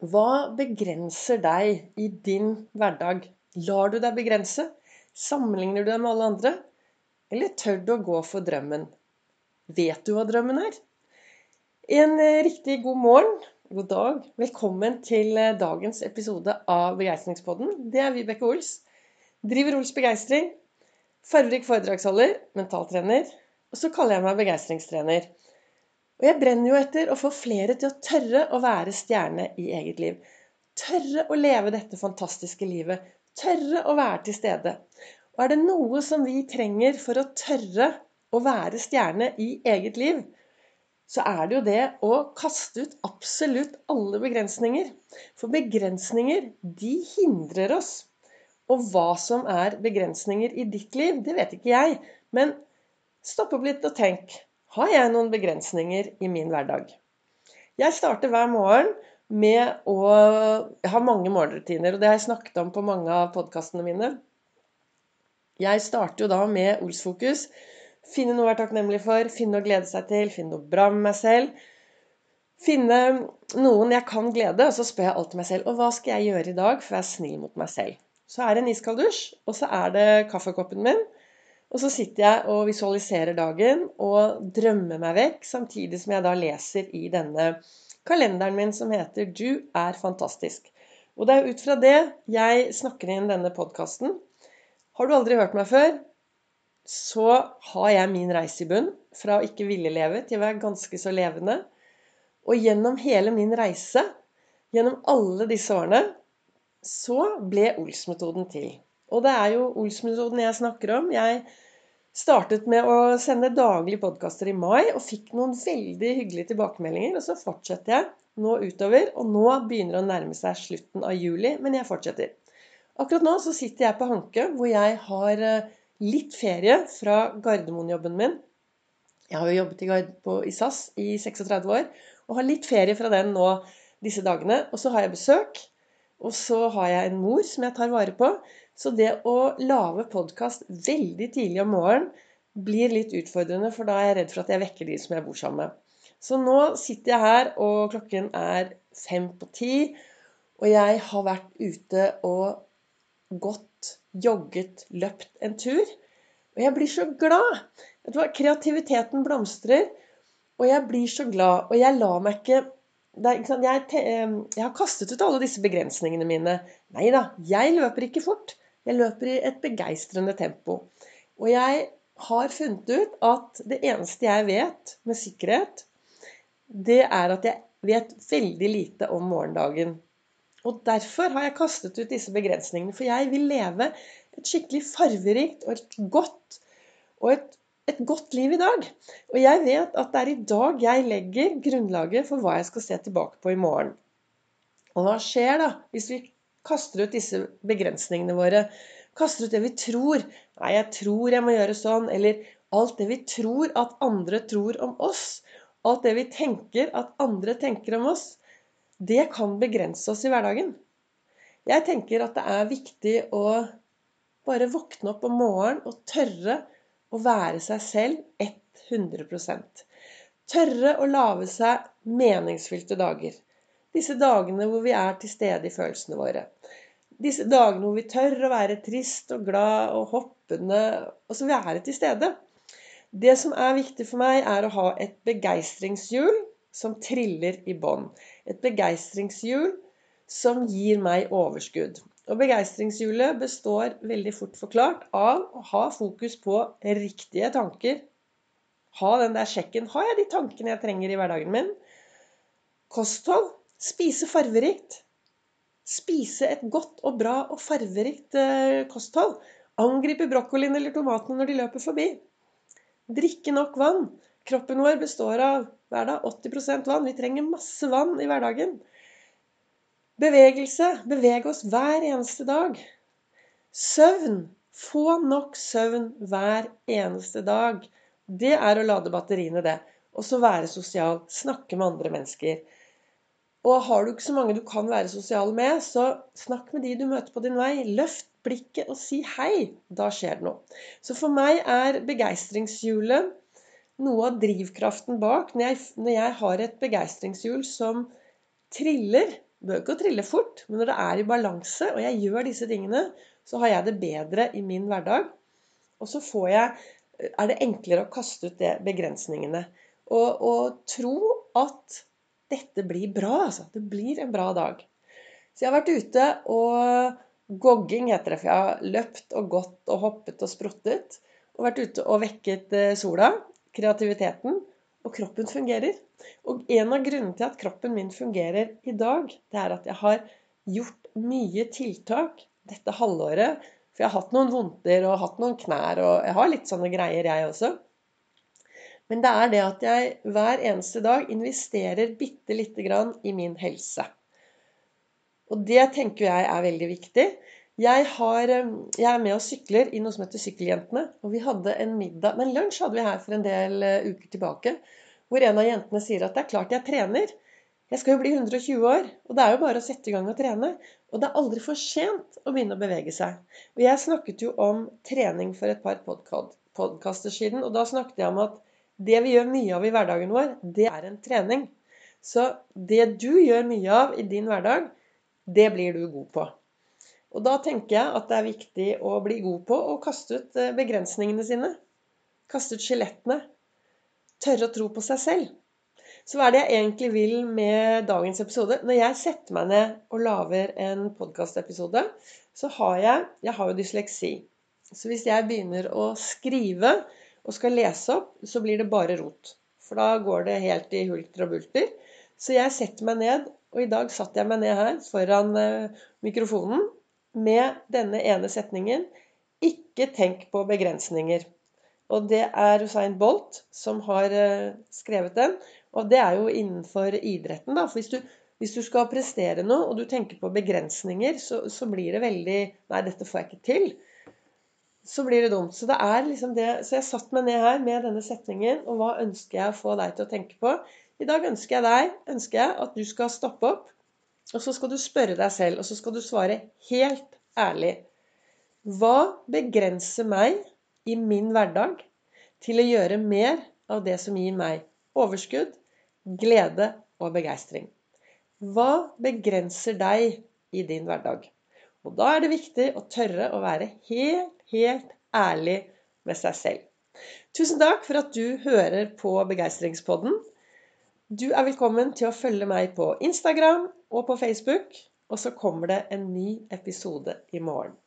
Hva begrenser deg i din hverdag? Lar du deg begrense? Sammenligner du deg med alle andre? Eller tør du å gå for drømmen? Vet du hva drømmen er? En eh, riktig god morgen, god dag. Velkommen til eh, dagens episode av Begeistringspodden. Det er Vibeke Ols. Driver Ols Begeistring. Farverik foredragsholder, mentaltrener. Og så kaller jeg meg begeistringstrener. Og jeg brenner jo etter å få flere til å tørre å være stjerne i eget liv. Tørre å leve dette fantastiske livet. Tørre å være til stede. Og er det noe som vi trenger for å tørre å være stjerne i eget liv, så er det jo det å kaste ut absolutt alle begrensninger. For begrensninger, de hindrer oss. Og hva som er begrensninger i ditt liv, det vet ikke jeg. Men stopp opp litt og tenk har jeg noen begrensninger i min hverdag. Jeg starter hver morgen med å har mange morgenrutiner, og det har jeg snakket om på mange av podkastene mine. Jeg starter jo da med Olsfokus. Finne noe å være takknemlig for, finne å glede seg til, finne noe bra med meg selv. Finne noen jeg kan glede, og så spør jeg alltid meg selv og hva skal jeg gjøre i dag for å være snill mot meg selv. Så er det en iskald dusj, og så er det kaffekoppen min. Og så sitter jeg og visualiserer dagen og drømmer meg vekk, samtidig som jeg da leser i denne kalenderen min som heter 'Du er fantastisk'. Og det er ut fra det jeg snakker inn denne podkasten. Har du aldri hørt meg før, så har jeg min reise i bunn. Fra å ikke ville leve til å være ganske så levende. Og gjennom hele min reise, gjennom alle disse årene, så ble Ols-metoden til. Og det er jo Ols-metoden jeg snakker om. Jeg startet med å sende daglige podkaster i mai og fikk noen veldig hyggelige tilbakemeldinger. Og så fortsetter jeg nå utover, og nå begynner det å nærme seg slutten av juli, men jeg fortsetter. Akkurat nå så sitter jeg på Hanke, hvor jeg har eh, litt ferie fra Gardermoen-jobben min. Jeg har jo jobbet i SAS i 36 år og har litt ferie fra den nå disse dagene. Og så har jeg besøk, og så har jeg en mor som jeg tar vare på. Så det å lage podkast veldig tidlig om morgenen blir litt utfordrende, for da er jeg redd for at jeg vekker de som jeg bor sammen med. Så nå sitter jeg her, og klokken er fem på ti. Og jeg har vært ute og gått, jogget, løpt en tur. Og jeg blir så glad. Vet du hva? Kreativiteten blomstrer. Og jeg blir så glad. Og jeg lar meg ikke jeg, jeg, har kastet ut alle disse begrensningene mine. Nei da, jeg løper ikke fort. Jeg løper i et begeistrende tempo. Og jeg har funnet ut at det eneste jeg vet med sikkerhet, det er at jeg vet veldig lite om morgendagen. Og derfor har jeg kastet ut disse begrensningene. For jeg vil leve et skikkelig farverikt og et godt og et, et godt liv i dag. Og jeg vet at det er i dag jeg legger grunnlaget for hva jeg skal se tilbake på i morgen. Og hva skjer da hvis vi kaster ut disse begrensningene våre. Kaster ut det vi tror. Nei, jeg tror jeg må gjøre sånn. Eller alt det vi tror at andre tror om oss. Alt det vi tenker at andre tenker om oss. Det kan begrense oss i hverdagen. Jeg tenker at det er viktig å bare våkne opp om morgenen og tørre å være seg selv 100% Tørre å lage seg meningsfylte dager. Disse dagene hvor vi er til stede i følelsene våre. Disse dagene hvor vi tør å være trist og glad og hoppende, og så være til stede. Det som er viktig for meg, er å ha et begeistringshjul som triller i bånn. Et begeistringshjul som gir meg overskudd. Og begeistringshjulet består veldig fort forklart av å ha fokus på riktige tanker. Ha den der sjekken. Har jeg de tankene jeg trenger i hverdagen min? Kosthold. Spise farverikt. Spise et godt og bra og farverikt eh, kosthold. Angripe brokkolien eller tomatene når de løper forbi. Drikke nok vann. Kroppen vår består av hver dag 80% vann. Vi trenger masse vann i hverdagen. Bevegelse. Bevege oss hver eneste dag. Søvn. Få nok søvn hver eneste dag. Det er å lade batteriene, det. Og så være sosial. Snakke med andre mennesker. Og har du ikke så mange du kan være sosial med, så snakk med de du møter på din vei. Løft blikket og si hei. Da skjer det noe. Så for meg er begeistringshjulet noe av drivkraften bak. Når jeg, når jeg har et begeistringshjul som triller bør ikke å trille fort, men når det er i balanse, og jeg gjør disse tingene, så har jeg det bedre i min hverdag. Og så jeg, er det enklere å kaste ut det begrensningene. Og, og, tro at dette blir bra, altså. Det blir en bra dag. Så jeg har vært ute og gogging heter det, for jeg har løpt og gått og hoppet og sprottet. Og vært ute og vekket eh, sola, kreativiteten, og kroppen fungerer. Og en av grunnene til at kroppen min fungerer i dag, det er at jeg har gjort mye tiltak dette halvåret. For jeg har hatt noen vondter og hatt noen knær, og jeg har litt sånne greier, jeg også. Men det er det at jeg hver eneste dag investerer bitte lite grann i min helse. Og det tenker jeg er veldig viktig. Jeg, har, eh, jeg, er med og sykler i noe som heter Sykkeljentene. Og vi hadde en middag Men lunsj hadde vi her for en del eh, uker tilbake. Hvor en av jentene sier at det er klart jeg trener. Jeg skal jo bli 120 år. Og det er jo bare å sette i gang og trene. Og det er aldri for sent å begynne å bevege seg. Og jeg snakket jo om trening for et par podkaster siden. Og da snakket jeg om at det vi gjør mye av i hverdagen vår, det er en trening. Så det du gjør mye av i din hverdag, det blir du god på. Og da tenker jeg at det er viktig å bli god på å kaste ut eh, begrensningene sine. Kaste ut skjelettene. Tørre å tro på seg selv. Så hva er det jeg egentlig vil med dagens episode? Når jeg setter meg ned og lager en podkastepisode, så har jeg Jeg har jo dysleksi. Så hvis jeg begynner å skrive og skal lese opp, så blir det bare rot. For da går det helt i hulter og bulter. Så jeg setter meg ned, og i dag satte jeg meg ned her foran eh, mikrofonen med denne ene setningen ikke tenk på begrensninger. Og det er Usain Bolt som har eh, skrevet den. Og det er jo innenfor idretten, da. For hvis du, hvis du skal prestere noe, og du tenker på begrensninger, så, så, blir det veldig Nei, dette får jeg ikke til. Så blir det dumt. Så det er liksom det Så jeg satt meg ned her med denne setningen, og hva ønsker jeg å få deg til å tenke på? I dag ønsker jeg deg ønsker jeg at du skal stoppe opp og så skal du spørre deg selv, og så skal du svare helt ærlig. Hva begrenser meg i min hverdag til å gjøre mer av det som gir meg overskudd, glede og begeistring? Hva begrenser deg i din hverdag? Og da er det viktig å tørre å være helt, helt ærlig med seg selv. Tusen takk for at du hører på Begeistringspodden. Du er velkommen til å følge meg på Instagram og på Facebook. Og så kommer det en ny episode i morgen.